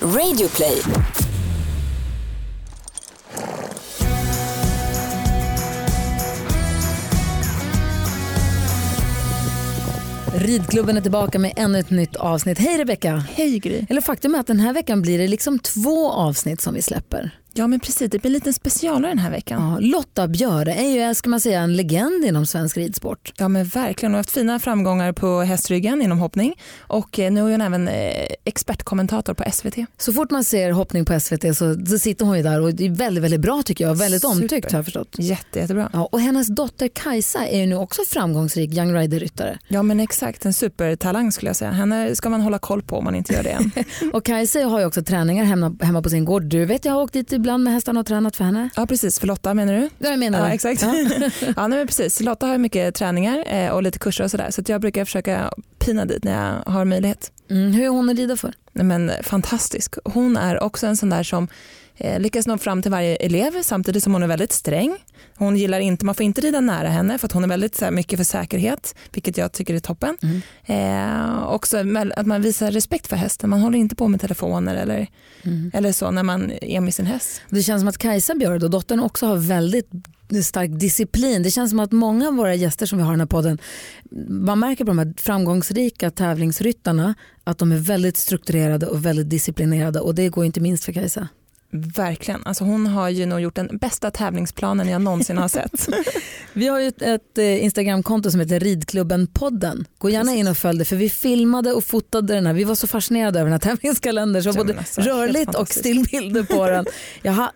Radioplay. Ridklubben är tillbaka med ännu ett nytt avsnitt. Hej Rebecka! Hej Gry. Eller faktum är att den här veckan blir det liksom två avsnitt som vi släpper. Ja men precis, det blir lite specialare den här veckan. Ja, Lotta Björe är ju ska man säga, en legend inom svensk ridsport. Ja men verkligen, hon har haft fina framgångar på hästryggen inom hoppning och eh, nu är hon även eh, expertkommentator på SVT. Så fort man ser hoppning på SVT så, så sitter hon ju där och det är väldigt, väldigt bra tycker jag. Väldigt Super. omtyckt har jag förstått. Jätte, jättebra. Ja, och hennes dotter Kajsa är ju nu också framgångsrik Young Rider-ryttare. Ja men exakt, en supertalang skulle jag säga. Henne ska man hålla koll på om man inte gör det än. Och Kajsa har ju också träningar hemma, hemma på sin gård. Du vet jag har åkt dit ibland med hästarna och tränat för henne. ja precis, för Lotta menar du? Ja, jag menar Ja exakt. Ja. Ja, nej, men precis. Lotta har mycket träningar eh, och lite kurser och sådär så att jag brukar försöka pina dit när jag har möjlighet. Mm, hur är hon att rida för? Nej, men fantastisk. Hon är också en sån där som lyckas nå fram till varje elev samtidigt som hon är väldigt sträng. Hon gillar inte, man får inte rida nära henne för att hon är väldigt så här, mycket för säkerhet, vilket jag tycker är toppen. Mm. Eh, också att man visar respekt för hästen, man håller inte på med telefoner eller, Mm. eller så när man är med sin häst. Det känns som att Kajsa Björe, då, dottern, också har väldigt stark disciplin. Det känns som att många av våra gäster som vi har i den här podden, man märker på de här framgångsrika tävlingsryttarna att de är väldigt strukturerade och väldigt disciplinerade och det går inte minst för Kajsa. Verkligen, alltså hon har ju nog gjort den bästa tävlingsplanen jag någonsin har sett. Vi har ju ett, eh, Instagramkonto som heter Ridklubben-podden. Gå gärna in och följ det för vi filmade och fotade den här. Vi var så fascinerade över den här tävlingskalendern så Ja, både alltså, rörligt och stillbilder på den. Jag, har,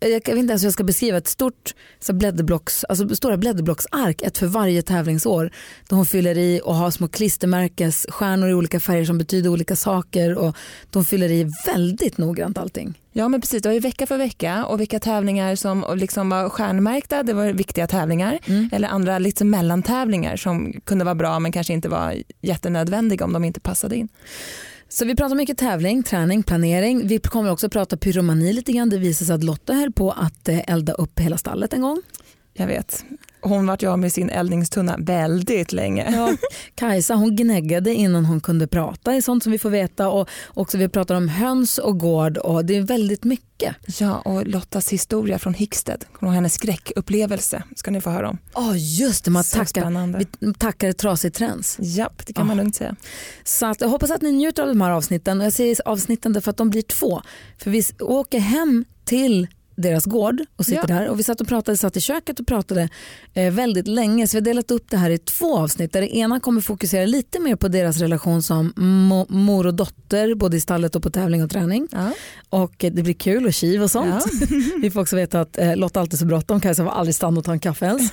jag, jag vet inte ens hur jag ska beskriva ett stort så blädderblocks, alltså stora blädderblocksark, ett för varje tävlingsår. Där hon fyller i och har små klistermärkesstjärnor i olika färger som betyder olika saker och de fyller i väldigt noggrant allting. Ja men precis, det var ju vecka för vecka och vilka tävlingar som liksom var stjärnmärkta, det var viktiga tävlingar. Mm. Eller andra lite mellantävlingar som kunde vara bra men kanske inte var jättenödvändiga om de inte passade in. Så vi pratar mycket tävling, träning, planering. Vi kommer också prata pyromani lite grann. Det visar sig att Lotta höll på att eh, elda upp hela stallet en gång. Jag vet. Hon vart jag med sin eldningstunna väldigt länge. Ja, Kajsa hon gnäggade innan hon kunde prata, är sånt som vi får veta. Och också vi pratar om höns och gård och det är väldigt mycket. Ja, och Lottas historia från Hicksted, hennes skräckupplevelse ska ni få höra om. Ja just det, man Så tackar, spännande. vi tackar trasig träns. Japp, det kan man Ah. lugnt säga. Så att jag hoppas att ni njuter av de här avsnitten. Och jag säger avsnitten därför att de blir två. För vi åker hem till deras gård och sitter Ja. där och vi satt och pratade, satt i köket och pratade eh, väldigt länge så vi har delat upp det här i två avsnitt där det ena kommer fokusera lite mer på deras relation som mo- mor och dotter både i stallet och på tävling och träning Ja. och eh, det blir kul och kiv och sånt. Ja. Vi får också veta att eh, Lotta alltid så bråttom, Kajsa får aldrig stanna och ta en kaffe ens.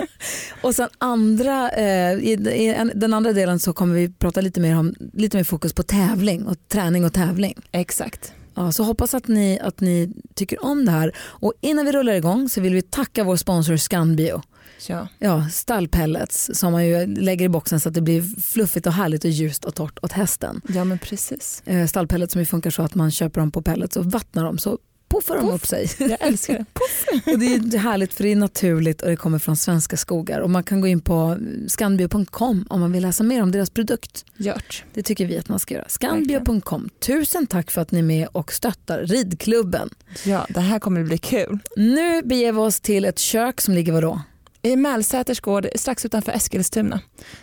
och sen andra, eh, i, i en, den andra delen så kommer vi prata lite mer om lite mer fokus på tävling och träning och tävling. Exakt. Ja, så hoppas att ni, att ni tycker om det här. Och innan vi rullar igång så vill vi tacka vår sponsor Scanbio. Ja. Ja, stallpellets som man ju lägger i boxen så att det blir fluffigt och härligt och ljust och torrt åt hästen. ja, men precis. Eh, stallpellets som ju funkar så att man köper dem på pellets och vattnar dem så puffar de upp sig. Jag älskar det. Och det är härligt för det är naturligt och det kommer från svenska skogar. Och man kan gå in på scanbio.com om man vill läsa mer om deras produkt. Gjort. Det tycker vi att man ska göra. Scanbio.com. Tusen tack för att ni är med och stöttar ridklubben. Ja, det här kommer att bli kul. Nu beger vi oss till ett kök som ligger vadå? I Mälsäters gård strax utanför Eskilstuna.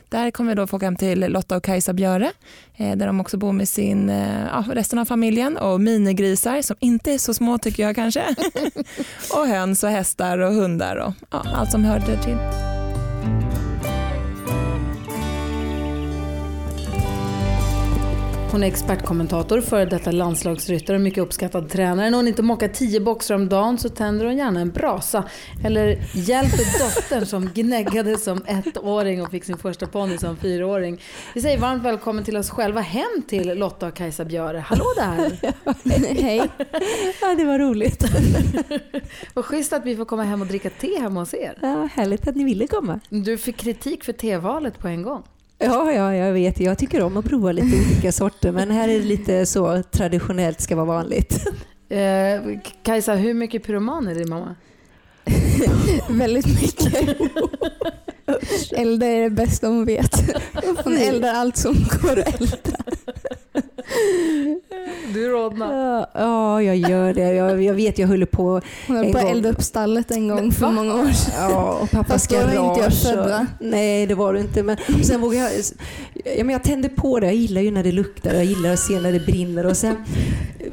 Där kommer vi då få åka hem till Lotta och Kajsa Björe eh, där de också bor med sin, eh, ja, resten av familjen och minigrisar som inte är så små tycker jag kanske. och höns och hästar och hundar och ja, allt som hör till. Hon är expertkommentator, före detta landslagsryttare och mycket uppskattad tränare. När hon inte mockar tio boxar om dagen så tänder hon gärna en brasa. Eller hjälper dottern som gnäggade som ettåring och fick sin första ponny som fyraåring. Vi säger varmt välkommen till oss själva hem till Lotta och Kajsa Björe. Hallå där! Hej. Ja, det var roligt. Vad schysst att vi får komma hem och dricka te hemma hos er. Ja, härligt att ni ville komma. Du fick kritik för tevalet på en gång. Ja, ja, jag vet. Jag tycker om att prova lite olika sorter, men här är det lite så traditionellt ska vara vanligt. Eh, Kajsa, hur mycket pyroman är din mamma? Väldigt mycket. Elda är det bästa hon vet. Hon eldar allt som går att elda. Du rodnar. Ja, Ja, jag gör det. Jag, jag vet, jag håller på. Hon höll på att elda upp stallet en gång för många år sedan. Ja, och pappas Fast då var inte jag född, va? Nej, det var du inte. Men sen vågade jag, ja, men jag tände på det. Jag gillar ju när det luktar. Jag gillar att se när det brinner. Och sen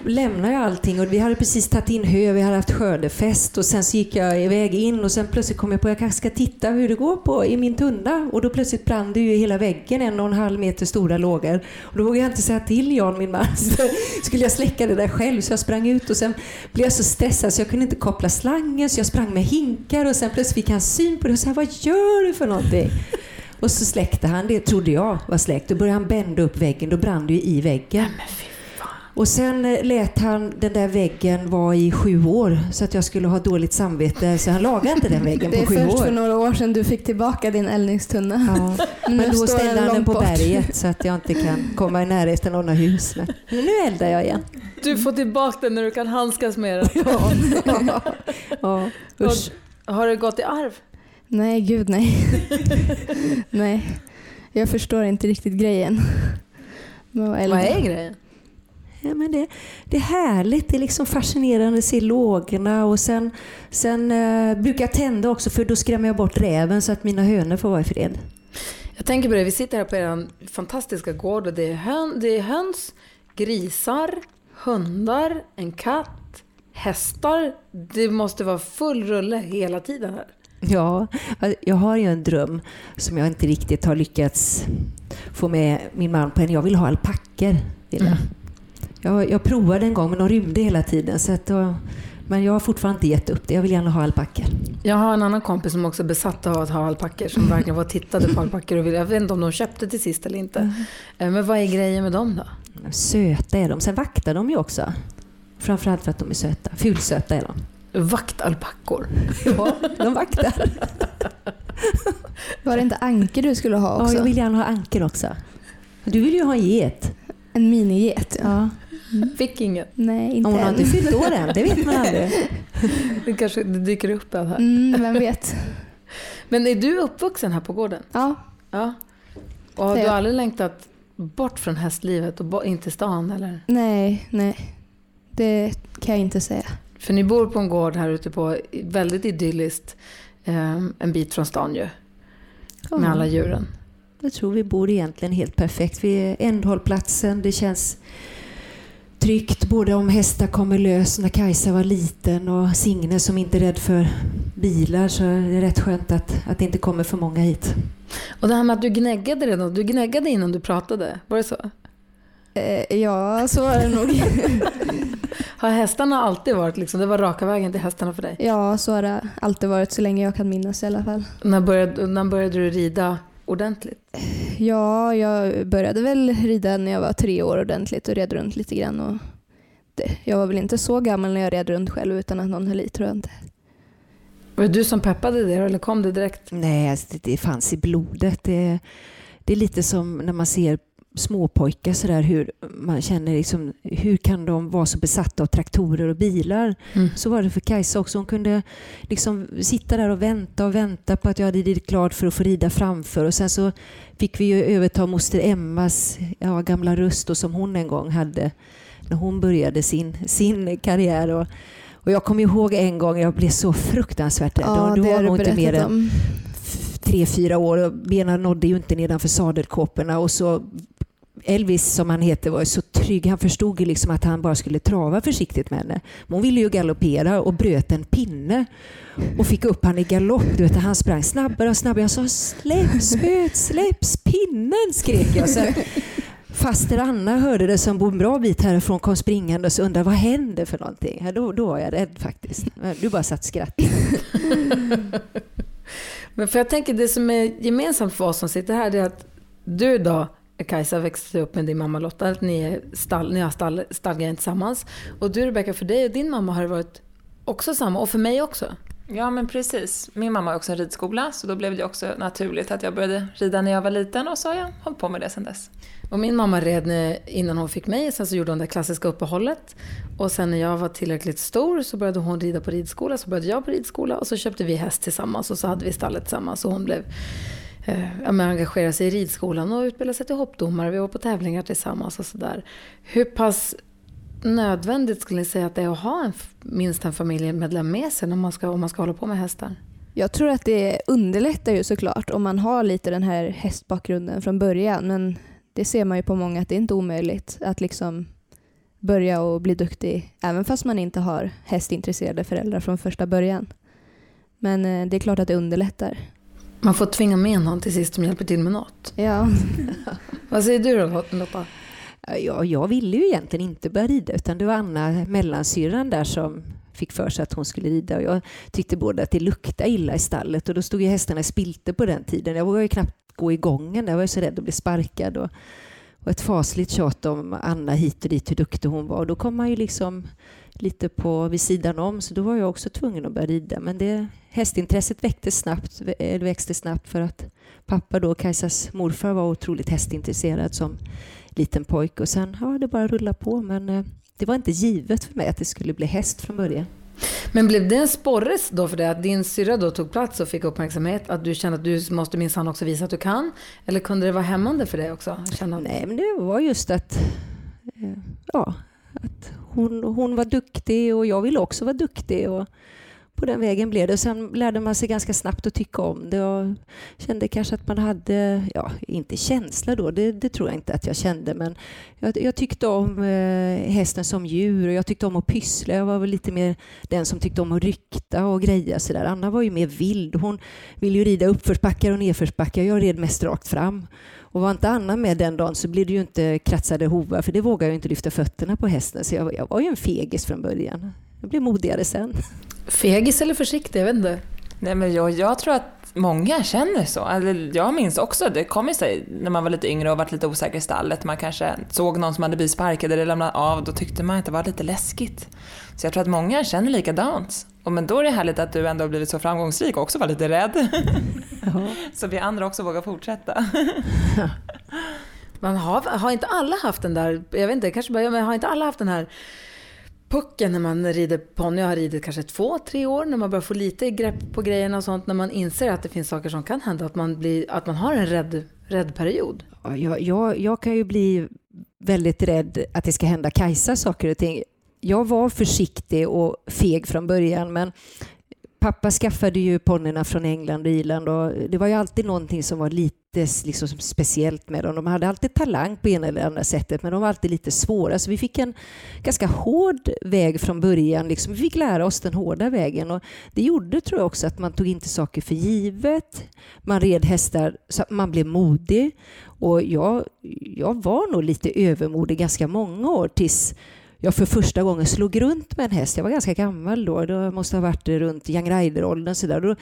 lämnade jag allting och vi hade precis tagit in hö. Vi hade haft skördefest och sen så gick jag iväg in och sen plötsligt kom jag på att jag kanske ska titta hur det går på i min tunna. Och då plötsligt brann det ju i hela väggen en och en halv meter stora lågor. Och då vågade jag inte säga till Jan, min man. Skulle jag släcka det där själv så jag sprang ut och sen blev jag så stressad så jag kunde inte koppla slangen så jag sprang med hinkar och sen plötsligt fick han syn på det och sa vad gör du för någonting? Och så släckte han det, trodde jag var släckt. Då började han bända upp väggen, då brann det ju i väggen. Och sen eh, lät han den där väggen vara i sju år så att jag skulle ha dåligt samvete så han lagade inte den väggen Det är på sju först för år. några år sedan du fick tillbaka din eldningstunna. Ja. Men Men då ställde den han den på bort. berget så att jag inte kan komma i närheten av några hus. Men nu eldar jag igen. Du får tillbaka den när du kan handskas med den. Ja, ja, ja. Usch. Har det gått i arv? Nej, gud nej. nej. Jag förstår inte riktigt grejen. Vad är grejen? Ja, men det, det är härligt, det är liksom fascinerande att se lågorna och sen, sen eh, brukar jag tända också för då skrämmer jag bort räven så att mina hönor får vara i fred. Jag tänker på det, vi sitter här på er fantastiska gård och det är, hön, det är höns, grisar, hundar, en katt, hästar. Det måste vara full rulle hela tiden här. Ja, jag har ju en dröm som jag inte riktigt har lyckats få med min man på. Jag vill ha alpackor. Vill jag. Jag, jag provade en gång men de rymde hela tiden. Så att, då- men jag har fortfarande inte gett upp det. Jag vill gärna ha alpackor. Jag har en annan kompis som också är besatt av att ha alpackor, som verkligen var och tittade på och ville, jag vet inte om de köpte till sist eller inte. Eh, Men vad är grejen med dem då? Söta är de. Sen vaktar de ju också. Framförallt för att de är söta. Fulsöta är de. Vaktalpackor. Ja, de vaktar. Var det inte anker du skulle ha Ja, också? jag vill gärna ha anker också. Du vill ju ha en get. En miniget. Ja. Ja. Fick inget. Nej, inte Hon har än. inte fyllt år än, det vet man aldrig. Det kanske det dyker upp en här. Mm, vem vet. Men är du uppvuxen här på gården? Ja, Ja. Och har Det du aldrig längtat bort från hästlivet och in till stan eller? nej, nej. Det kan jag inte säga. För ni bor på en gård här ute på, väldigt idylliskt, eh, en bit från stan ju. Med alla djuren. Jag tror vi bor egentligen helt perfekt. Vi är ändhållplatsen. Det känns tryggt både om hästar kommer lös när Kajsa var liten och Signe som inte är rädd för bilar så är det rätt skönt att, att det inte kommer för många hit. Och det här med att du gnäggade redan, du gnäggade innan du pratade, var det så? Eh, ja, så var det nog. Har hästarna alltid varit liksom, det var raka vägen till hästarna för dig? ja, så har det alltid varit så länge jag kan minnas i alla fall. När började, när började du rida ordentligt? Ja, jag började väl rida när jag var tre år ordentligt och red runt lite grann. Och det, jag var väl inte så gammal när jag red runt själv utan att någon höll i tror jag inte. Var det du som peppade det eller kom det direkt? Nej, alltså det, det fanns i blodet. Det, det är lite som när man ser småpojkar sådär hur man känner liksom, hur kan de vara så besatta av traktorer och bilar? Mm. Så var det för Kajsa också. Hon kunde liksom sitta där och vänta och vänta på att jag hade ridit klart för att få rida framför. Och sen så fick vi ju överta moster Emmas ja, gamla röst och som hon en gång hade när hon började sin, sin karriär. Och, och jag kommer ihåg en gång, jag blev så fruktansvärt rädd. Ja, det var har du nog inte mer än tre, fyra år och benen nådde ju inte nedanför sadelkåporna och så Elvis som han heter var så trygg. Han förstod ju liksom att han bara skulle trava försiktigt med henne. Men hon ville ju galoppera och bröt en pinne och fick upp han i galopp. Du vet, han sprang snabbare och snabbare. Jag sa släpp spöet, släpp pinnen skrek jag. Så Faster Anna hörde det som bor en bra bit härifrån kom springande och undrade vad händer för någonting. Ja, då, då var jag rädd faktiskt. Du bara satt och skrattade. Men för jag tänker det som är gemensamt för oss som sitter här det är att du då, Kajsa växte upp med din mamma Lotta, att ni, är stall, ni har stall, stallgången tillsammans. Och du Rebecka, för dig och din mamma har det varit också samma, och för mig också. Ja men precis. Min mamma har också en ridskola så då blev det också naturligt att jag började rida när jag var liten och så har jag hållit på med det sedan dess. Och min mamma red när- innan hon fick mig, sen så gjorde hon det klassiska uppehållet. Och sen när jag var tillräckligt stor så började hon rida på ridskola, så började jag på ridskola och så köpte vi häst tillsammans och så hade vi stallet tillsammans och hon blev eh, men sig i ridskolan och utbilda sig till hoppdomare. Vi var på tävlingar tillsammans och sådär. Hur pass nödvändigt skulle ni säga att det är att ha en, minst en familjemedlem med sig när man ska, om man ska hålla på med hästar? Jag tror att det underlättar ju såklart om man har lite den här hästbakgrunden från början. Men det ser man ju på många att det är inte omöjligt att liksom börja och bli duktig även fast man inte har hästintresserade föräldrar från första början. Men eh, det är klart att det underlättar. Man får tvinga med någon till sist som hjälper till med något. Ja. Vad säger du då Lotta? Ja, jag ville ju egentligen inte börja rida utan det var Anna, mellansyrran där som fick för sig att hon skulle rida. Och jag tyckte både att det luktade illa i stallet och då stod ju hästarna i spilte på den tiden. Jag vågade ju knappt gå i gången, jag var ju så rädd att bli sparkad. Och, och ett fasligt tjat om Anna hit och dit, hur duktig hon var. Och då kom man ju liksom lite på vid sidan om, så då var jag också tvungen att börja rida. Men det, hästintresset väcktes snabbt, växte snabbt för att pappa då, Kajsas morfar, var otroligt hästintresserad som liten pojke. Och sen har ja, det bara rullat på. Men eh, det var inte givet för mig att det skulle bli häst från början. Men blev det en sporre då för dig att din syrra då tog plats och fick uppmärksamhet? Att du kände att du måste minsann också visa att du kan? Eller kunde det vara hämmande för dig också? Känna... Nej, men det var just att, eh, ja, att hon, hon var duktig och jag ville också vara duktig. Och på den vägen blev det. Sen lärde man sig ganska snabbt att tycka om det och kände kanske att man hade, ja, inte känsla då, det, det tror jag inte att jag kände, men jag, jag tyckte om eh, hästen som djur och jag tyckte om att pyssla. Jag var väl lite mer den som tyckte om att rykta och greja sådär. Anna var ju mer vild. Hon ville ju rida uppförsbackar och nedförsbackar. Jag red mest rakt fram. Och var inte Anna med den dagen så blev det ju inte kratsade hovar för det vågade jag inte lyfta fötterna på hästen. Så jag, jag var ju en fegis från början. Jag blev modigare sen. Fegis eller försiktig? Jag vet inte. Nej, men jag, jag tror att många känner så. Alltså, jag minns också, det kom sig när man var lite yngre och var lite osäker i stallet. Man kanske såg någon som hade blivit sparkad eller lämnat av. Då tyckte man att det var lite läskigt. Så jag tror att många känner likadant. Och men då är det härligt att du ändå har blivit så framgångsrik och också var lite rädd. Ja. så vi andra också vågar fortsätta. Man har, har inte alla haft den där, jag vet inte, kanske bara jag, men har inte alla haft den här pucken när man rider ponny. Jag har ridit kanske två, tre år när man börjar få lite grepp på grejerna och sånt. När man inser att det finns saker som kan hända. Att man, blir, att man har en rädd, rädd period. Jag, jag, jag kan ju bli väldigt rädd att det ska hända Kajsa saker och ting. Jag var försiktig och feg från början men pappa skaffade ju ponnyerna från England och Irland och det var ju alltid någonting som var lite liksom speciellt med dem. De hade alltid talang på ena eller andra sättet men de var alltid lite svåra så vi fick en ganska hård väg från början. Liksom. Vi fick lära oss den hårda vägen och det gjorde tror jag också att man tog inte saker för givet. Man red hästar så att man blev modig och jag, jag var nog lite övermodig ganska många år tills jag för första gången slog runt med en häst. Jag var ganska gammal då. Det måste ha varit runt young rider-åldern.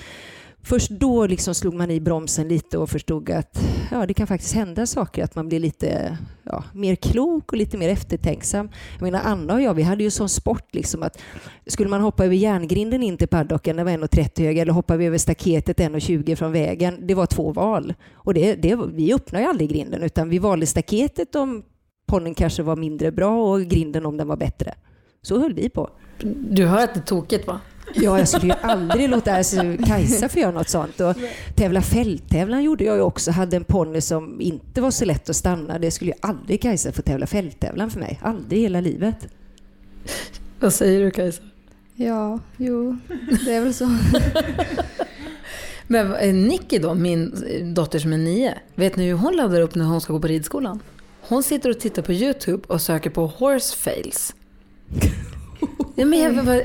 Först då liksom slog man i bromsen lite och förstod att ja, det kan faktiskt hända saker, att man blir lite ja, mer klok och lite mer eftertänksam. Jag menar, Anna och jag, vi hade ju sån sport liksom att skulle man hoppa över järngrinden in till paddocken, den var 1,30 hög, eller hoppa över staketet 1,20 från vägen, det var två val. Och det, det, vi öppnade ju aldrig grinden, utan vi valde staketet om ponnyn kanske var mindre bra och grinden om den var bättre. Så höll vi på. Du hör att det är tokigt va? Ja, jag skulle ju aldrig låta alltså, Kajsa få göra något sånt. Och tävla fälttävlan gjorde jag ju också. Hade en ponny som inte var så lätt att stanna. Det skulle ju aldrig Kajsa få tävla fälttävlan för mig. Aldrig i hela livet. Vad säger du Kajsa? Ja, jo, det är väl så. Men Nicky då, min dotter som är nio, vet ni hur hon laddar upp när hon ska gå på ridskolan? Hon sitter och tittar på YouTube och söker på horse fails. ja, men jag, bara,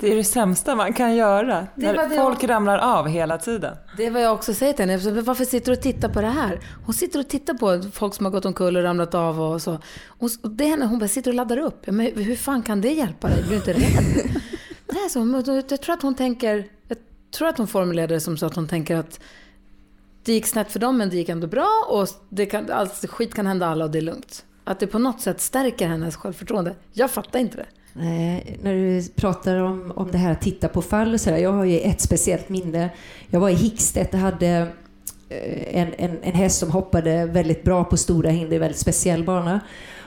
det är det sämsta man kan göra. Det när folk jag... ramlar av hela tiden. Det vad jag också säger till henne. Varför sitter du och tittar på det här? Hon sitter och tittar på folk som har gått omkull och ramlat av och så. Och det är henne, hon bara sitter och laddar upp. Men hur fan kan det hjälpa dig? Blir du inte rädd? Nej, så, jag tror att hon tänker... Jag tror att hon formulerade det som så att hon tänker att det gick snett för dem men det gick ändå bra och det kan, alltså, skit kan hända alla och det är lugnt. Att det på något sätt stärker hennes självförtroende. Jag fattar inte det. Nej, när du pratar om, om det här att titta på fall och sådär. Jag har ju ett speciellt minne. Jag var i Hickstedt och hade eh, en, en, en häst som hoppade väldigt bra på stora hinder, väldigt speciell bana.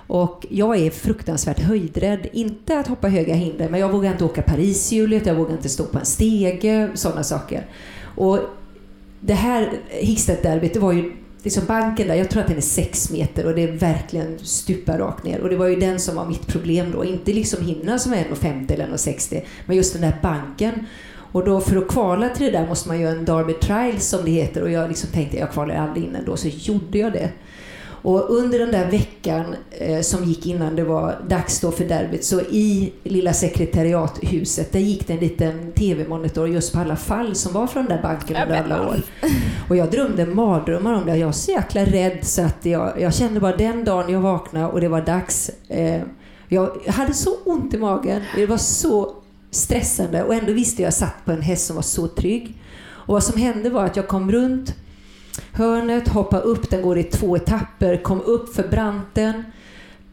Och jag är fruktansvärt höjdrädd. Inte att hoppa höga hinder, men jag vågar inte åka Parishjulet, jag vågar inte stå på en stege, sådana saker. Och det här Hickstedt-derbyt, det var ju liksom banken där, jag tror att den är sex meter och det är verkligen stupa rakt ner. Och det var ju den som var mitt problem då. Inte liksom hinnan som är 1,50 eller 1,60 men just den där banken. Och då för att kvala till det där måste man göra en Derby Trial som det heter och jag liksom tänkte jag kvalar aldrig in ändå så gjorde jag det. Och under den där veckan eh, som gick innan det var dags då för derbyt så i lilla sekretariathuset där gick det en liten tv-monitor just på alla fall som var från den där banken under alla år. Och jag drömde mardrömmar om det. Jag var så jäkla rädd så att jag, jag kände bara den dagen jag vaknade och det var dags. Eh, jag hade så ont i magen. Det var så stressande och ändå visste jag att jag satt på en häst som var så trygg. Och vad som hände var att jag kom runt hörnet, hoppade upp, den går i två etapper, kom upp för branten,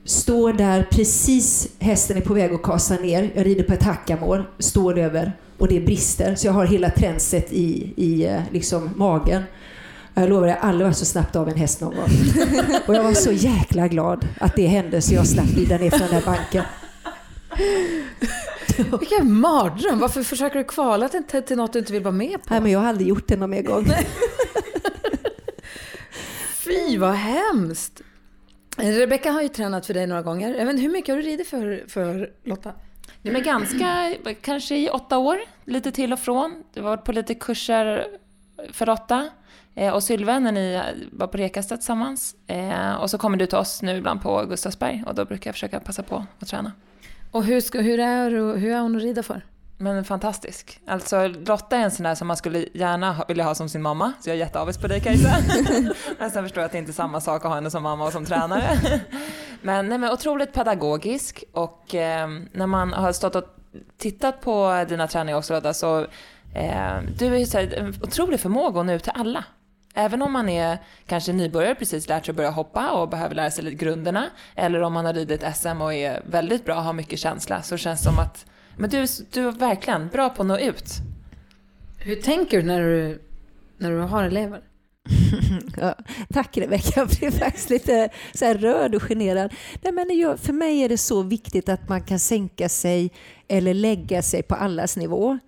står där precis, hästen är på väg att kasa ner, jag rider på ett hackamål, står över och det brister så jag har hela tränset i, i eh, liksom magen. Jag lovar, jag har aldrig varit så snabbt av en häst någon gång. Och jag var så jäkla glad att det hände så jag slapp rida ner från den där banken. Vilken mardröm! Varför försöker du kvala till, till något du inte vill vara med på? Nej, men jag har aldrig gjort det någon mer gång. Fy vad hemskt! Rebecka har ju tränat för dig några gånger. Jag hur mycket har du ridit för, för Lotta? Nej, men ganska, kanske i åtta år, lite till och från. Du var på lite kurser för Lotta eh, och Sylve när ni var på Rekasta tillsammans. Eh, och så kommer du till oss nu ibland på Gustavsberg och då brukar jag försöka passa på att träna. Och hur, ska, hur, är, hur är hon att rida för? Men fantastisk. Alltså Lotta är en sån där som man skulle gärna vilja ha som sin mamma, så jag är jätteavis på dig Kajsa. men sen förstår jag att det inte är samma sak att ha henne som mamma och som tränare. men, nej, men otroligt pedagogisk och eh, när man har stått och tittat på dina träningar också Lotta, så eh, du är ju så här, en otrolig förmåga att nå ut till alla. Även om man är kanske nybörjare, precis lärt sig att börja hoppa och behöver lära sig lite grunderna, eller om man har ridit SM och är väldigt bra och har mycket känsla, så känns det som att men du, du är verkligen bra på att nå ut. Hur tänker du när du, när du har elever? ja, tack Rebecka, jag blev faktiskt lite så här rörd och generad. Nej, men jag, för mig är det så viktigt att man kan sänka sig eller lägga sig på allas nivå.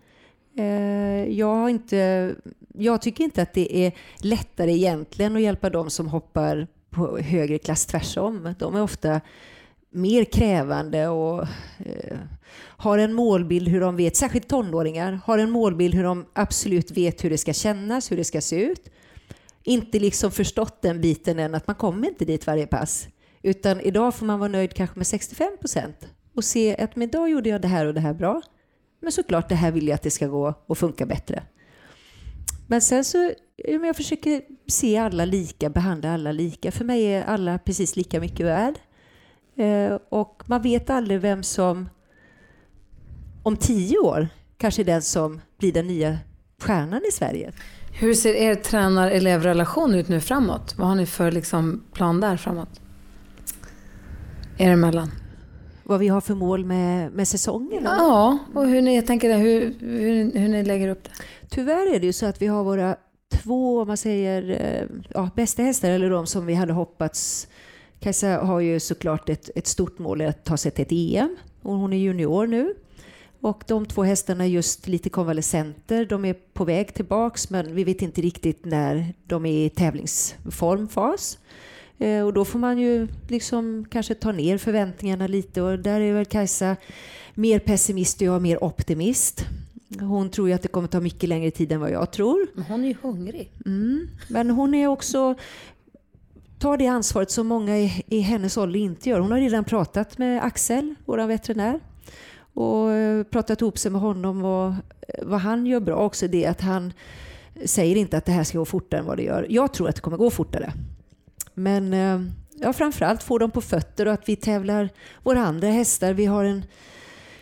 Eh, jag, inte, jag tycker inte att det är lättare egentligen att hjälpa dem som hoppar på högre klass tvärsom. De är ofta mer krävande och eh, har en målbild hur de vet, särskilt tonåringar, har en målbild hur de absolut vet hur det ska kännas, hur det ska se ut. Inte liksom förstått den biten än att man kommer inte dit varje pass. Utan idag får man vara nöjd kanske med 65 procent och se att men idag gjorde jag det här och det här bra. Men såklart, det här vill jag att det ska gå och funka bättre. Men sen så, jag försöker se alla lika, behandla alla lika. För mig är alla precis lika mycket värd. Eh, och man vet aldrig vem som om tio år kanske är den som blir den nya stjärnan i Sverige. Hur ser er tränar-elevrelation ut nu framåt? Vad har ni för liksom plan där framåt? Er emellan? Vad vi har för mål med, med säsongen? Ja, och hur ni, jag tänker hur, hur, hur ni lägger upp det. Tyvärr är det ju så att vi har våra två, om man säger, eh, ja, bästa hästar, eller de som vi hade hoppats Kajsa har ju såklart ett, ett stort mål att ta sig till ett EM och hon är junior nu. Och de två hästarna är just lite konvalescenter. De är på väg tillbaks men vi vet inte riktigt när de är i tävlingsformfas. Eh, och då får man ju liksom kanske ta ner förväntningarna lite och där är väl Kajsa mer pessimist och jag mer optimist. Hon tror ju att det kommer ta mycket längre tid än vad jag tror. Men hon är ju hungrig. Mm. Men hon är också tar det ansvaret som många i, i hennes ålder inte gör. Hon har redan pratat med Axel, vår veterinär, och eh, pratat ihop sig med honom. Och eh, vad han gör bra också det är att han säger inte att det här ska gå fortare än vad det gör. Jag tror att det kommer gå fortare. Men eh, ja, framförallt få dem på fötter och att vi tävlar våra andra hästar. Vi har en,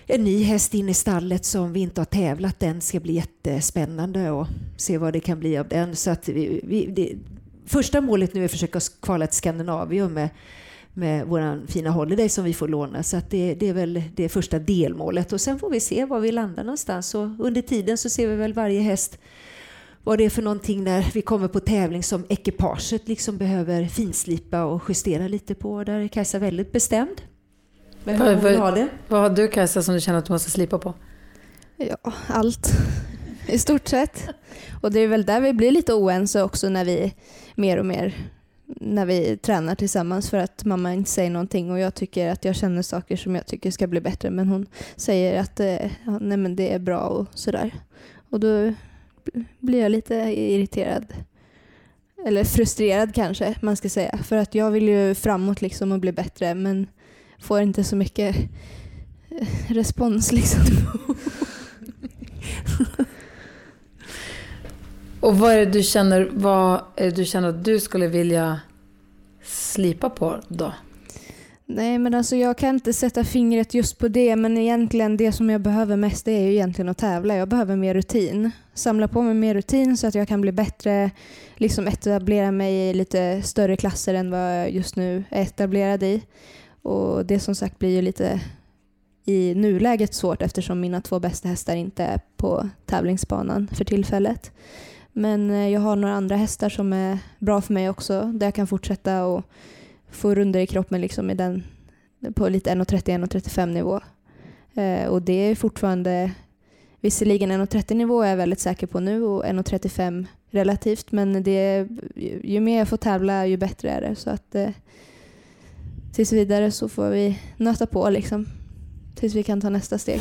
en ny häst in i stallet som vi inte har tävlat. Den ska bli jättespännande och se vad det kan bli av den. Så att vi, vi, det, första målet nu är att försöka kvala till Skandinavium med, med vår fina Holiday som vi får låna. Så att det, det är väl det första delmålet och sen får vi se var vi landar någonstans. Och under tiden så ser vi väl varje häst vad det är för någonting när vi kommer på tävling som ekipaget liksom behöver finslipa och justera lite på. Där är Kajsa väldigt bestämd. Men hur vad, ha det. Vad har du Kajsa som du känner att du måste slipa på? Ja, allt i stort sett. Och det är väl där vi blir lite oense också när vi mer och mer när vi tränar tillsammans för att mamma inte säger någonting och jag tycker att jag känner saker som jag tycker ska bli bättre men hon säger att eh, ja, nej men det är bra och sådär. Och då blir jag lite irriterad. Eller frustrerad kanske man ska säga. För att jag vill ju framåt liksom och bli bättre men får inte så mycket eh, respons liksom. Och vad är det du känner, vad är det du känner att du skulle vilja slipa på då? Nej men alltså jag kan inte sätta fingret just på det men egentligen det som jag behöver mest det är ju egentligen att tävla. Jag behöver mer rutin. Samla på mig mer rutin så att jag kan bli bättre, liksom etablera mig i lite större klasser än vad jag just nu är etablerad i. Och det som sagt blir ju lite i nuläget svårt eftersom mina två bästa hästar inte är på tävlingsbanan för tillfället. Men eh, jag har några andra hästar som är bra för mig också där jag kan fortsätta och få runder i kroppen liksom i den, på lite 1,30-1,35 nivå. Eh, och det är fortfarande, visserligen 1,30 nivå är jag väldigt säker på nu och 1,35 relativt men det, ju mer jag får tävla ju bättre är det. Så att eh, tills vidare så får vi nöta på liksom tills vi kan ta nästa steg.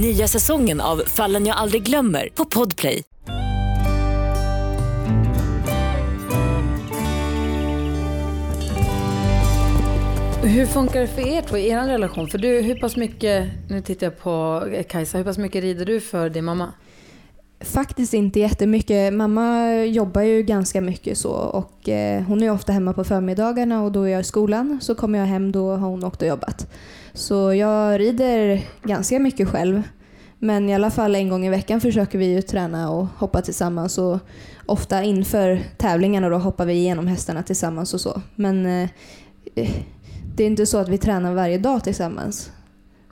Nya säsongen av Fallen jag aldrig glömmer på Podplay. Hur funkar det för er två i er relation? För du, hur pass mycket, nu tittar jag på Kajsa, hur pass mycket rider du för din mamma? Faktiskt inte jättemycket. Mamma jobbar ju ganska mycket så och eh, hon är ofta hemma på förmiddagarna och då är jag i skolan. Så kommer jag hem då har hon åkt och jobbat. Så jag rider ganska mycket själv. Men i alla fall en gång i veckan försöker vi ju träna och hoppa tillsammans och ofta inför tävlingarna då hoppar vi igenom hästarna tillsammans och så. Men eh, eh, det är inte så att vi tränar varje dag tillsammans.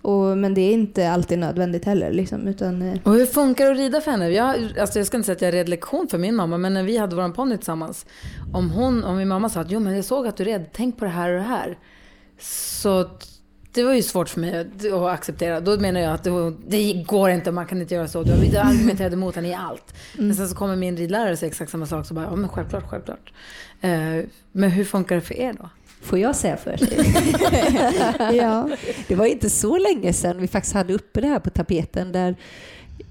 Och, men det är inte alltid nödvändigt heller. Liksom, utan, eh, och hur funkar det att rida för henne? Jag, alltså jag ska inte säga att jag red lektion för min mamma, men när vi hade vår ponny tillsammans. Om, hon, om min mamma sa att jo, men jag såg att du red, tänk på det här och det här. Så det var ju svårt för mig att, att acceptera. Då menar jag att det, det, går inte, man kan inte göra så. Jag argumenterade emot henne i allt. Mm. Men sen så kommer min ridlärare och säger exakt samma sak. Så bara, ja men självklart, självklart. Eh, men hur funkar det för er då? Får jag säga först? ja. Det var inte så länge sedan vi faktiskt hade uppe det här på tapeten där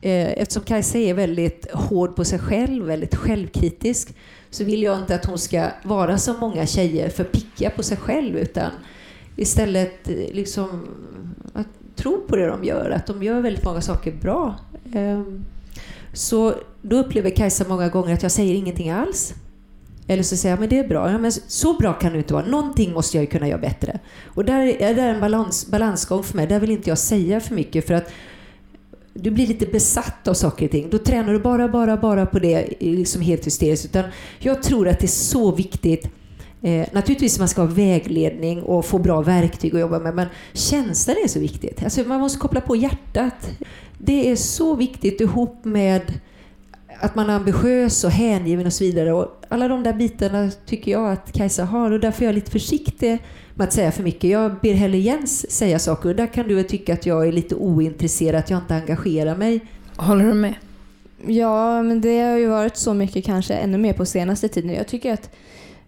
eh, eftersom Kajsa är väldigt hård på sig själv, väldigt självkritisk, så vill jag inte att hon ska vara som många tjejer, för picka på sig själv, utan istället liksom att tro på det de gör, att de gör väldigt många saker bra. Ehm, så då upplever Kajsa många gånger att jag säger ingenting alls. Eller så säger jag, men det är bra. Ja, men så bra kan det inte vara. Någonting måste jag ju kunna göra bättre. Och där är det en balans, balansgång för mig. Där vill inte jag säga för mycket för att du blir lite besatt av saker och ting. Då tränar du bara, bara, bara på det liksom helt hysteriskt. Utan jag tror att det är så viktigt Eh, naturligtvis man ska ha vägledning och få bra verktyg att jobba med, men känslan är så viktigt. Alltså man måste koppla på hjärtat. Det är så viktigt ihop med att man är ambitiös och hängiven och så vidare. Och alla de där bitarna tycker jag att Kajsa har och därför är jag lite försiktig med att säga för mycket. Jag ber hellre Jens säga saker och där kan du tycka att jag är lite ointresserad, att jag inte engagerar mig. Håller du med? Ja, men det har ju varit så mycket kanske ännu mer på senaste tiden. Jag tycker att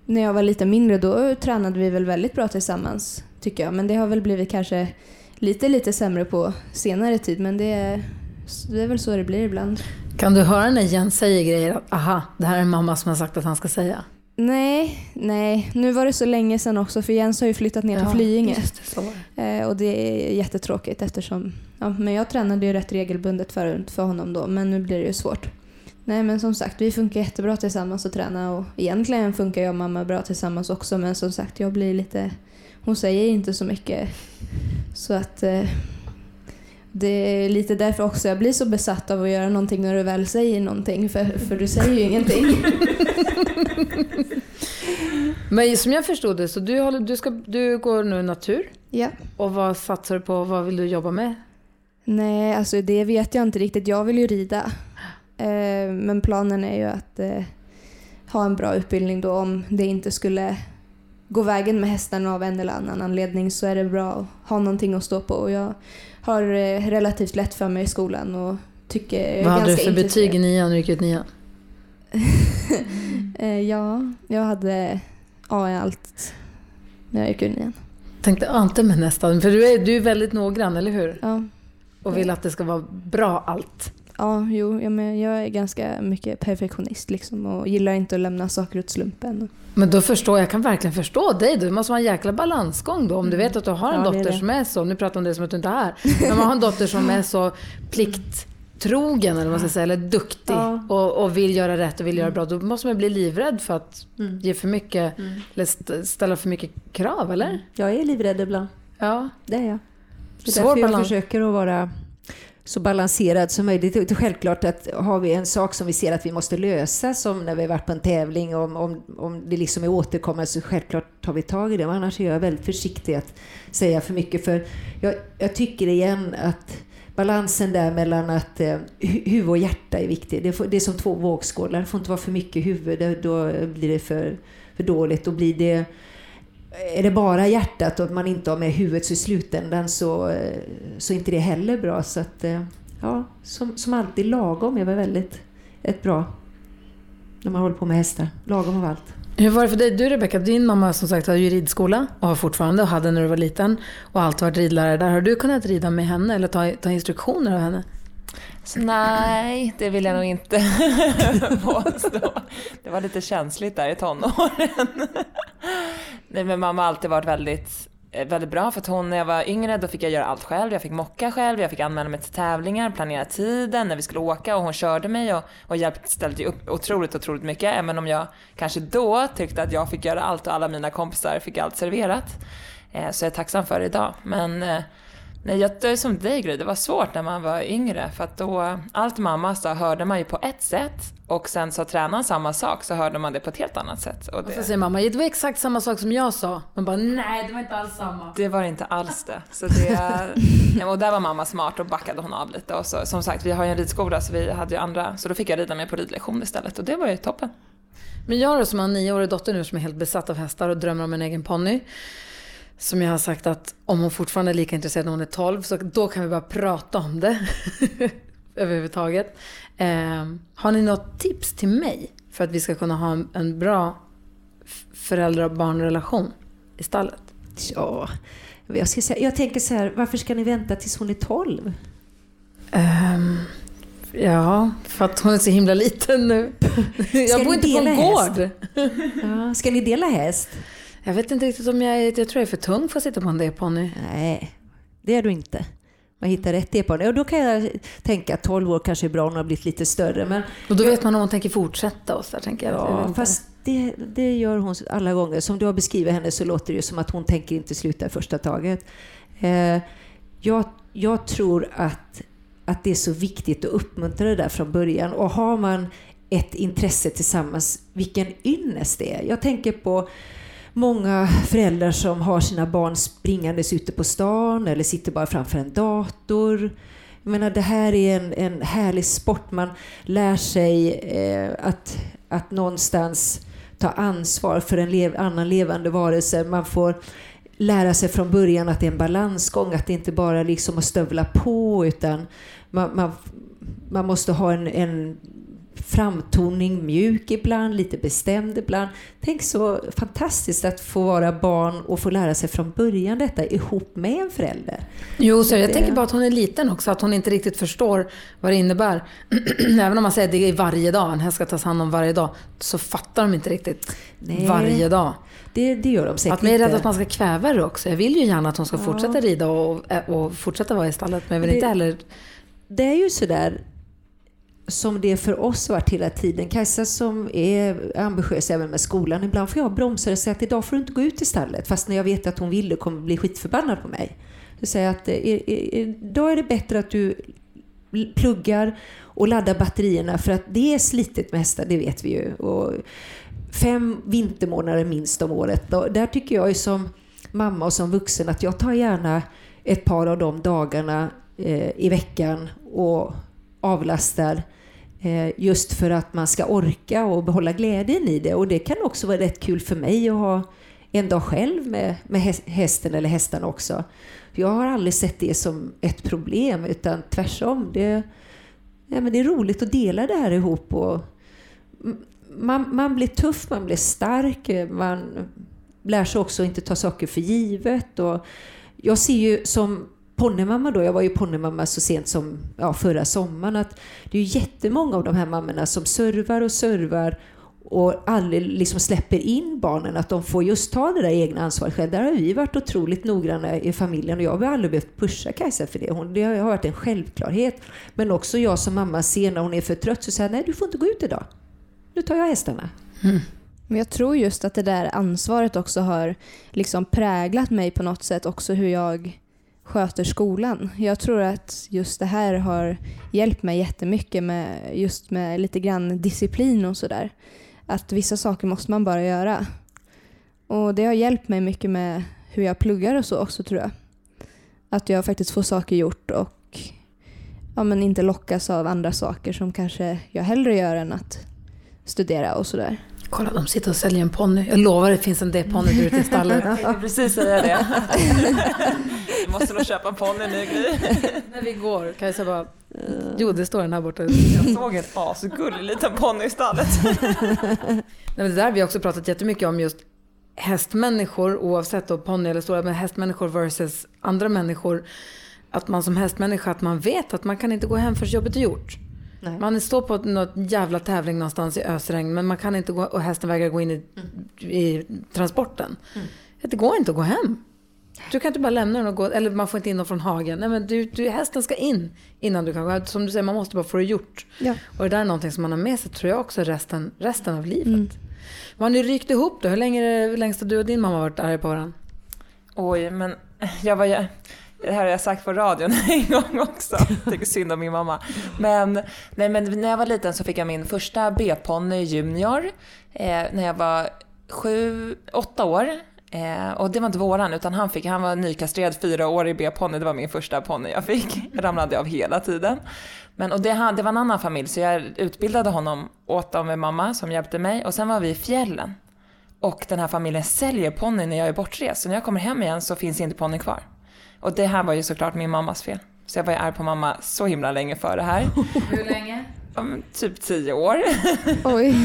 när jag var lite mindre då tränade vi väl väldigt bra tillsammans tycker jag. Men det har väl blivit kanske lite, lite sämre på senare tid. Men det är, det är väl så det blir ibland. Kan du höra när Jens säger grejer att aha, det här är en mamma som har sagt att han ska säga? Nej, nej. Nu var det så länge sedan också för Jens har ju flyttat ner till Flyinge. Det, eh, och det är jättetråkigt eftersom, ja, men jag tränade ju rätt regelbundet för, för honom då men nu blir det ju svårt. Nej men som sagt, vi funkar jättebra tillsammans att träna och egentligen funkar jag och mamma bra tillsammans också men som sagt jag blir lite, hon säger inte så mycket så att eh, det är lite därför också jag blir så besatt av att göra någonting när du väl säger någonting, för, för du säger ju ingenting. Men som jag förstod det, så du, håller, du, ska, du går nu natur. Ja. Och vad satsar du på? Vad vill du jobba med? Nej, alltså det vet jag inte riktigt. Jag vill ju rida. Eh, men planen är ju att eh, ha en bra utbildning då om det inte skulle gå vägen med hästarna av en eller annan anledning så är det bra att ha någonting att stå på. Och jag har eh, relativt lätt för mig i skolan och tycker Vad hade du för betyg i nian när du gick ut nian? Ja, jag hade A i allt när jag gick ut nian. Tänkte inte men nästan. För du är, du är väldigt noggrann, eller hur? Ja, Och vill att det ska vara bra allt. Ja jo, ja, men jag är ganska mycket perfektionist liksom och gillar inte att lämna saker åt slumpen. Men då förstår jag, kan verkligen förstå dig. Det måste vara en jäkla balansgång då. Om du vet att du har en Ja, dotter det. som är så, nu pratar jag om det som att du inte är. Men man har en dotter som är så plikttrogen eller vad man ska säga, eller duktig Ja. och, och vill göra rätt och vill göra bra. Då måste man bli livrädd för att Mm. ge för mycket, eller st- ställa för mycket krav, eller? Jag är livrädd ibland. Ja. Det är jag. Det är Svår därför jag balans. försöker att vara så balanserad som möjligt. Det är självklart att har vi en sak som vi ser att vi måste lösa, som när vi har varit på en tävling, om, om, om det liksom är återkommande så självklart tar vi tag i det. Men annars är jag väldigt försiktig att säga för mycket. För jag, jag tycker igen att balansen där mellan att eh, huvud och hjärta är viktig. Det, får, det är som två vågskålar. Det får inte vara för mycket huvud, då blir det för, för dåligt. Då blir det är det bara hjärtat och att man inte har med huvudet så i slutändan så, så är inte det heller bra. Så att, eh, ja, som, som alltid lagom är väl väldigt ett bra när man håller på med hästar. Lagom av allt. Hur var det för dig? Du Rebecka, din mamma som sagt har ju ridskola och har fortfarande och hade när du var liten och alltid varit ridlärare där. Har du kunnat rida med henne eller ta, ta instruktioner av henne? Så nej, det vill jag nog inte påstå. Det var lite känsligt där i tonåren. Nej, men mamma har alltid varit väldigt, eh, väldigt bra för att hon när jag var yngre då fick jag göra allt själv. Jag fick mocka själv, jag fick anmäla mig till tävlingar, planera tiden när vi skulle åka och hon körde mig och, och hjälpte, ställde upp otroligt, otroligt mycket. Även om jag kanske då tyckte att jag fick göra allt och alla mina kompisar fick allt serverat. Eh, så jag är tacksam för det idag. Men eh, Nej, jag, det är som dig Gry, det var svårt när man var yngre för att då, allt mamma sa hörde man ju på ett sätt och sen sa tränaren samma sak så hörde man det på ett helt annat sätt. Och Och så det, säger mamma, det var exakt samma sak som jag sa. Man bara, nej det var inte alls samma. det var inte alls det. Så det ja, och där var mamma smart och backade hon av lite. Och så, som sagt, vi har ju en ridskola så vi hade ju andra, så då fick jag rida med på ridlektion istället och det var ju toppen. Men jag då som har en nioårig dotter nu som är helt besatt av hästar och drömmer om en egen ponny. Som jag har sagt att om hon fortfarande är lika intresserad när hon är 12 så då kan vi bara prata om det. Överhuvudtaget. Eh, har ni något tips till mig för att vi ska kunna ha en, en bra föräldrar och barnrelation i stallet? Ja, jag, ska säga, jag tänker så här, varför ska ni vänta tills hon är 12? Ehm, ja, för att hon är så himla liten nu. jag ni bor inte på en gård. Ja, ska ni dela häst? Jag vet inte riktigt om jag är, jag tror jag är för tung för att sitta på en D-ponny. Nej, det är du inte. Man hittar rätt det. Och då kan jag tänka att 12 år kanske är bra om hon har blivit lite större. Men Och då vet man om hon tänker fortsätta och så där, tänker jag. Ja, fast det, det gör hon alla gånger. Som du har beskrivit henne så låter det ju som att hon tänker inte sluta i första taget. Eh, jag, jag tror att, att det är så viktigt att uppmuntra det där från början. Och har man ett intresse tillsammans, vilken ynnest det är. Jag tänker på många föräldrar som har sina barn springandes ute på stan eller sitter bara framför en dator. Jag menar, det här är en, en härlig sport. Man lär sig eh, att, att någonstans ta ansvar för en lev, annan levande varelse. Man får lära sig från början att det är en balansgång, att det inte bara är liksom att stövla på utan man, man, man måste ha en, en framtoning, mjuk ibland, lite bestämd ibland. Tänk så fantastiskt att få vara barn och få lära sig från början detta ihop med en förälder. Jo, så jag Det- tänker bara att hon är liten också, att hon inte riktigt förstår vad det innebär. Även om man säger att det är varje dag, en häst ska tas hand om varje dag, så fattar de inte riktigt Nej. varje dag. Det, det gör de säkert Att man är rädd att man ska kväva det också. Jag vill ju gärna att hon ska fortsätta rida och, och fortsätta vara i stallet, men jag vill Det- inte heller... det är ju sådär som det för oss varit hela tiden. Kajsa som är ambitiös även med skolan, ibland får jag bromsa och säga att idag får du inte gå ut i stallet. Fast när jag vet att hon vill och kommer bli skitförbannad på mig. Jag säger att eh, idag är det bättre att du pluggar och laddar batterierna för att det är slitet med hästar, det vet vi ju. Och fem vintermånader minst om året. Och där tycker jag ju som mamma och som vuxen att jag tar gärna ett par av de dagarna eh, i veckan och avlastar eh, Eh, just för att man ska orka och behålla glädjen i det. Och det kan också vara rätt kul för mig att ha en dag själv med, med hästen eller hästarna också. Jag har aldrig sett det som ett problem utan tvärtom. Det, ja, men det är roligt att dela det här ihop. Och man, man blir tuff, man blir stark, man lär sig också att inte ta saker för givet. Och jag ser ju som ponnymamma då, jag var ju ponnymamma så sent som ja, förra sommaren, att det är ju jättemånga av de här mammorna som servar och servar och aldrig liksom släpper in barnen, att de får just ta det där egna ansvaret själv. Där har vi varit otroligt noggranna i familjen och jag har aldrig behövt pusha Kajsa för det. Hon, det har varit en självklarhet. Men också jag som mamma ser när hon är för trött så säger nej du får inte gå ut idag. Nu tar jag hästarna. Men jag tror just att det där ansvaret också har liksom präglat mig på något sätt också hur jag sköter skolan. Jag tror att just det här har hjälpt mig jättemycket med just med lite grann disciplin och sådär. Att vissa saker måste man bara göra. Och det har hjälpt mig mycket med hur jag pluggar och så också tror jag. Att jag faktiskt får saker gjort och ja, men inte lockas av andra saker som kanske jag hellre gör än att studera och sådär. Kolla, de sitter och säljer en ponny. Jag lovar, det finns en D-ponny där ute i stallet. Jag tänkte precis säga det. Du måste nog köpa en ponny nu Gry. När vi går, Kajsa bara, jo det står den här borta. Jag såg en asgullig liten ponny i stallet. Nej, men det där har vi också pratat jättemycket om just hästmänniskor, oavsett då ponny eller stora, men hästmänniskor versus andra människor. Att man som hästmänniska, att man vet att man kan inte gå hem förrän jobbet är gjort. Nej. Man står på något jävla tävling någonstans i ösregn, men man kan inte gå, och hästen vägrar gå in i, i transporten. Det går inte att gå hem. Du kan inte bara lämna den och gå, eller man får inte in dem från hagen. Nej men du, du, hästen ska in innan du kan gå. Som du säger, man måste bara få det gjort. Ja. Och det där är någonting som man har med sig, tror jag också, resten, resten av livet. Vad har ni rykt ihop då? Hur länge är det, har du och din mamma varit arga på varandra? Oj, men jag var ju... Det här har jag sagt på radion en gång också. Tycker synd om min mamma. Men, nej, men när jag var liten så fick jag min första B-ponny junior. Eh, när jag var sju, åtta år. Eh, och det var inte våran, utan han fick, han var nykastrerad fyraårig B-ponny. Det var min första ponny jag fick. Jag ramlade av hela tiden. Men, och det, det var en annan familj, så jag utbildade honom åt dem med mamma som hjälpte mig. Och sen var vi i fjällen. Och den här familjen säljer ponny när jag är bortrest. Så när jag kommer hem igen så finns inte ponnyn kvar. Och det här var ju såklart min mammas fel. Så jag var ju arg på mamma så himla länge för det här. Hur länge? Men typ tio år. Oj.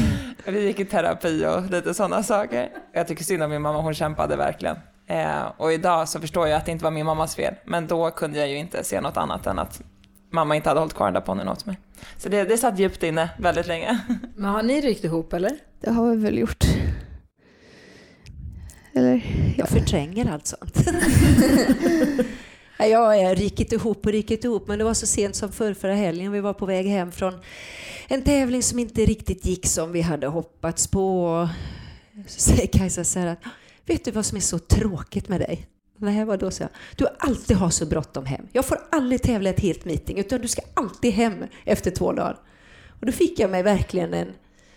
Vi gick i terapi och lite sådana saker. Jag tycker synd om min mamma, hon kämpade verkligen. Eh, och idag så förstår jag att det inte var min mammas fel. Men då kunde jag ju inte se något annat än att mamma inte hade hållit kvar den där ponnyn åt mig. Så det, det satt djupt inne väldigt länge. Men har ni rykt ihop eller? Det har vi väl gjort. Eller? Jag förtränger allt sånt. Jag är riktigt ihop och riktigt ihop, men det var så sent som för förra helgen. Vi var på väg hem från en tävling som inte riktigt gick som vi hade hoppats på. Så säger Kajsa så här att, vet du vad som är så tråkigt med dig? Nej, vadå, så jag. Du alltid har så bråttom hem. Jag får aldrig tävla ett helt meeting, utan du ska alltid hem efter två dagar. Och då fick jag mig verkligen en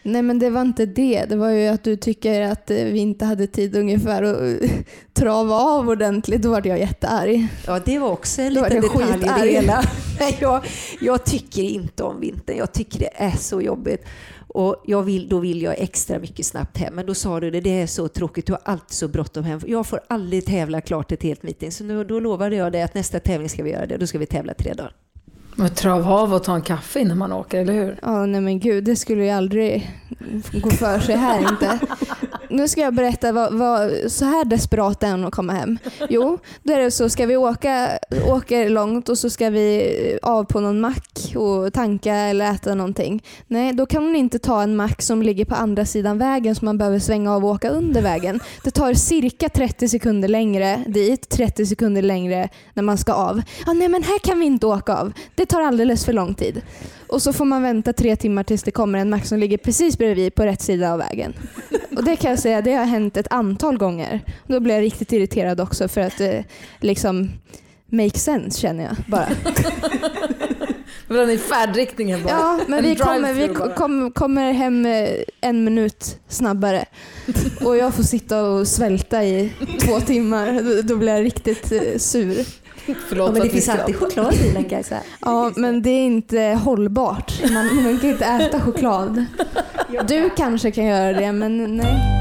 Nej men det var inte det. Det var ju att du tycker att eh, vi inte hade tid ungefär att eh, trava av ordentligt. Då var jag jättearg. Ja, det var också en Då liten det detalj i det hela. Jag, jag tycker inte om vintern. Jag tycker det är så jobbigt. Och jag vill, då vill jag extra mycket snabbt hem. Men då sa du det, det är så tråkigt. Du har alltid så bråttom hem. Jag får aldrig tävla klart ett helt meeting. Så nu, då lovade jag dig att nästa tävling ska vi göra det. Då ska vi tävla tre dagar. Men trava av och ta en kaffe innan man åker, eller hur? Ja, nej men gud, det skulle ju aldrig gå för sig här inte. Nu ska jag berätta vad, vad så här desperat är hon att komma hem. Jo, då är det så ska vi åka, åker långt och så ska vi av på någon mack och tanka eller äta någonting. Nej, då kan hon inte ta en mack som ligger på andra sidan vägen som man behöver svänga av och åka under vägen. Det tar cirka 30 sekunder längre dit, 30 sekunder längre när man ska av. Ja, nej men här kan vi inte åka av. Det tar alldeles för lång tid. Och så får man vänta tre timmar tills det kommer en mack som ligger precis bredvid på rätt sida av vägen. Och det kan jag säga, det har hänt ett antal gånger. Då blir jag riktigt irriterad också för att eh, liksom make sense känner jag bara. Men den är färdriktningen bara. Ja, men En vi, kommer, vi kom, kommer hem eh, en minut snabbare och jag får sitta och svälta i två timmar. Då, då blir jag riktigt eh, sur. Förlåt Ja, men att det finns alltid choklad i bilen Kajsa. Ja, men det är inte hållbart. Man, man kan inte äta choklad. Du kanske kan göra det, men nej.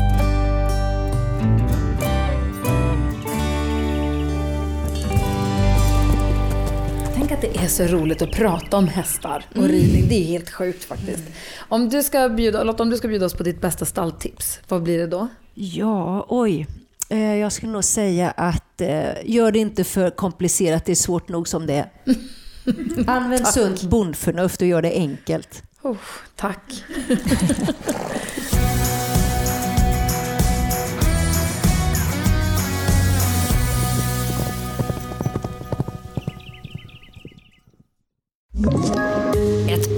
Tänk att det är så roligt att prata om hästar och ridning. Det är helt sjukt faktiskt. Om du ska bjuda, Lotta, om du ska bjuda oss på ditt bästa stalltips, vad blir det då? Ja, oj. Eh, Jag skulle nog säga att eh, gör det inte för komplicerat, det är svårt nog som det är. Använd sunt bondförnuft och gör det enkelt. Oh, tack.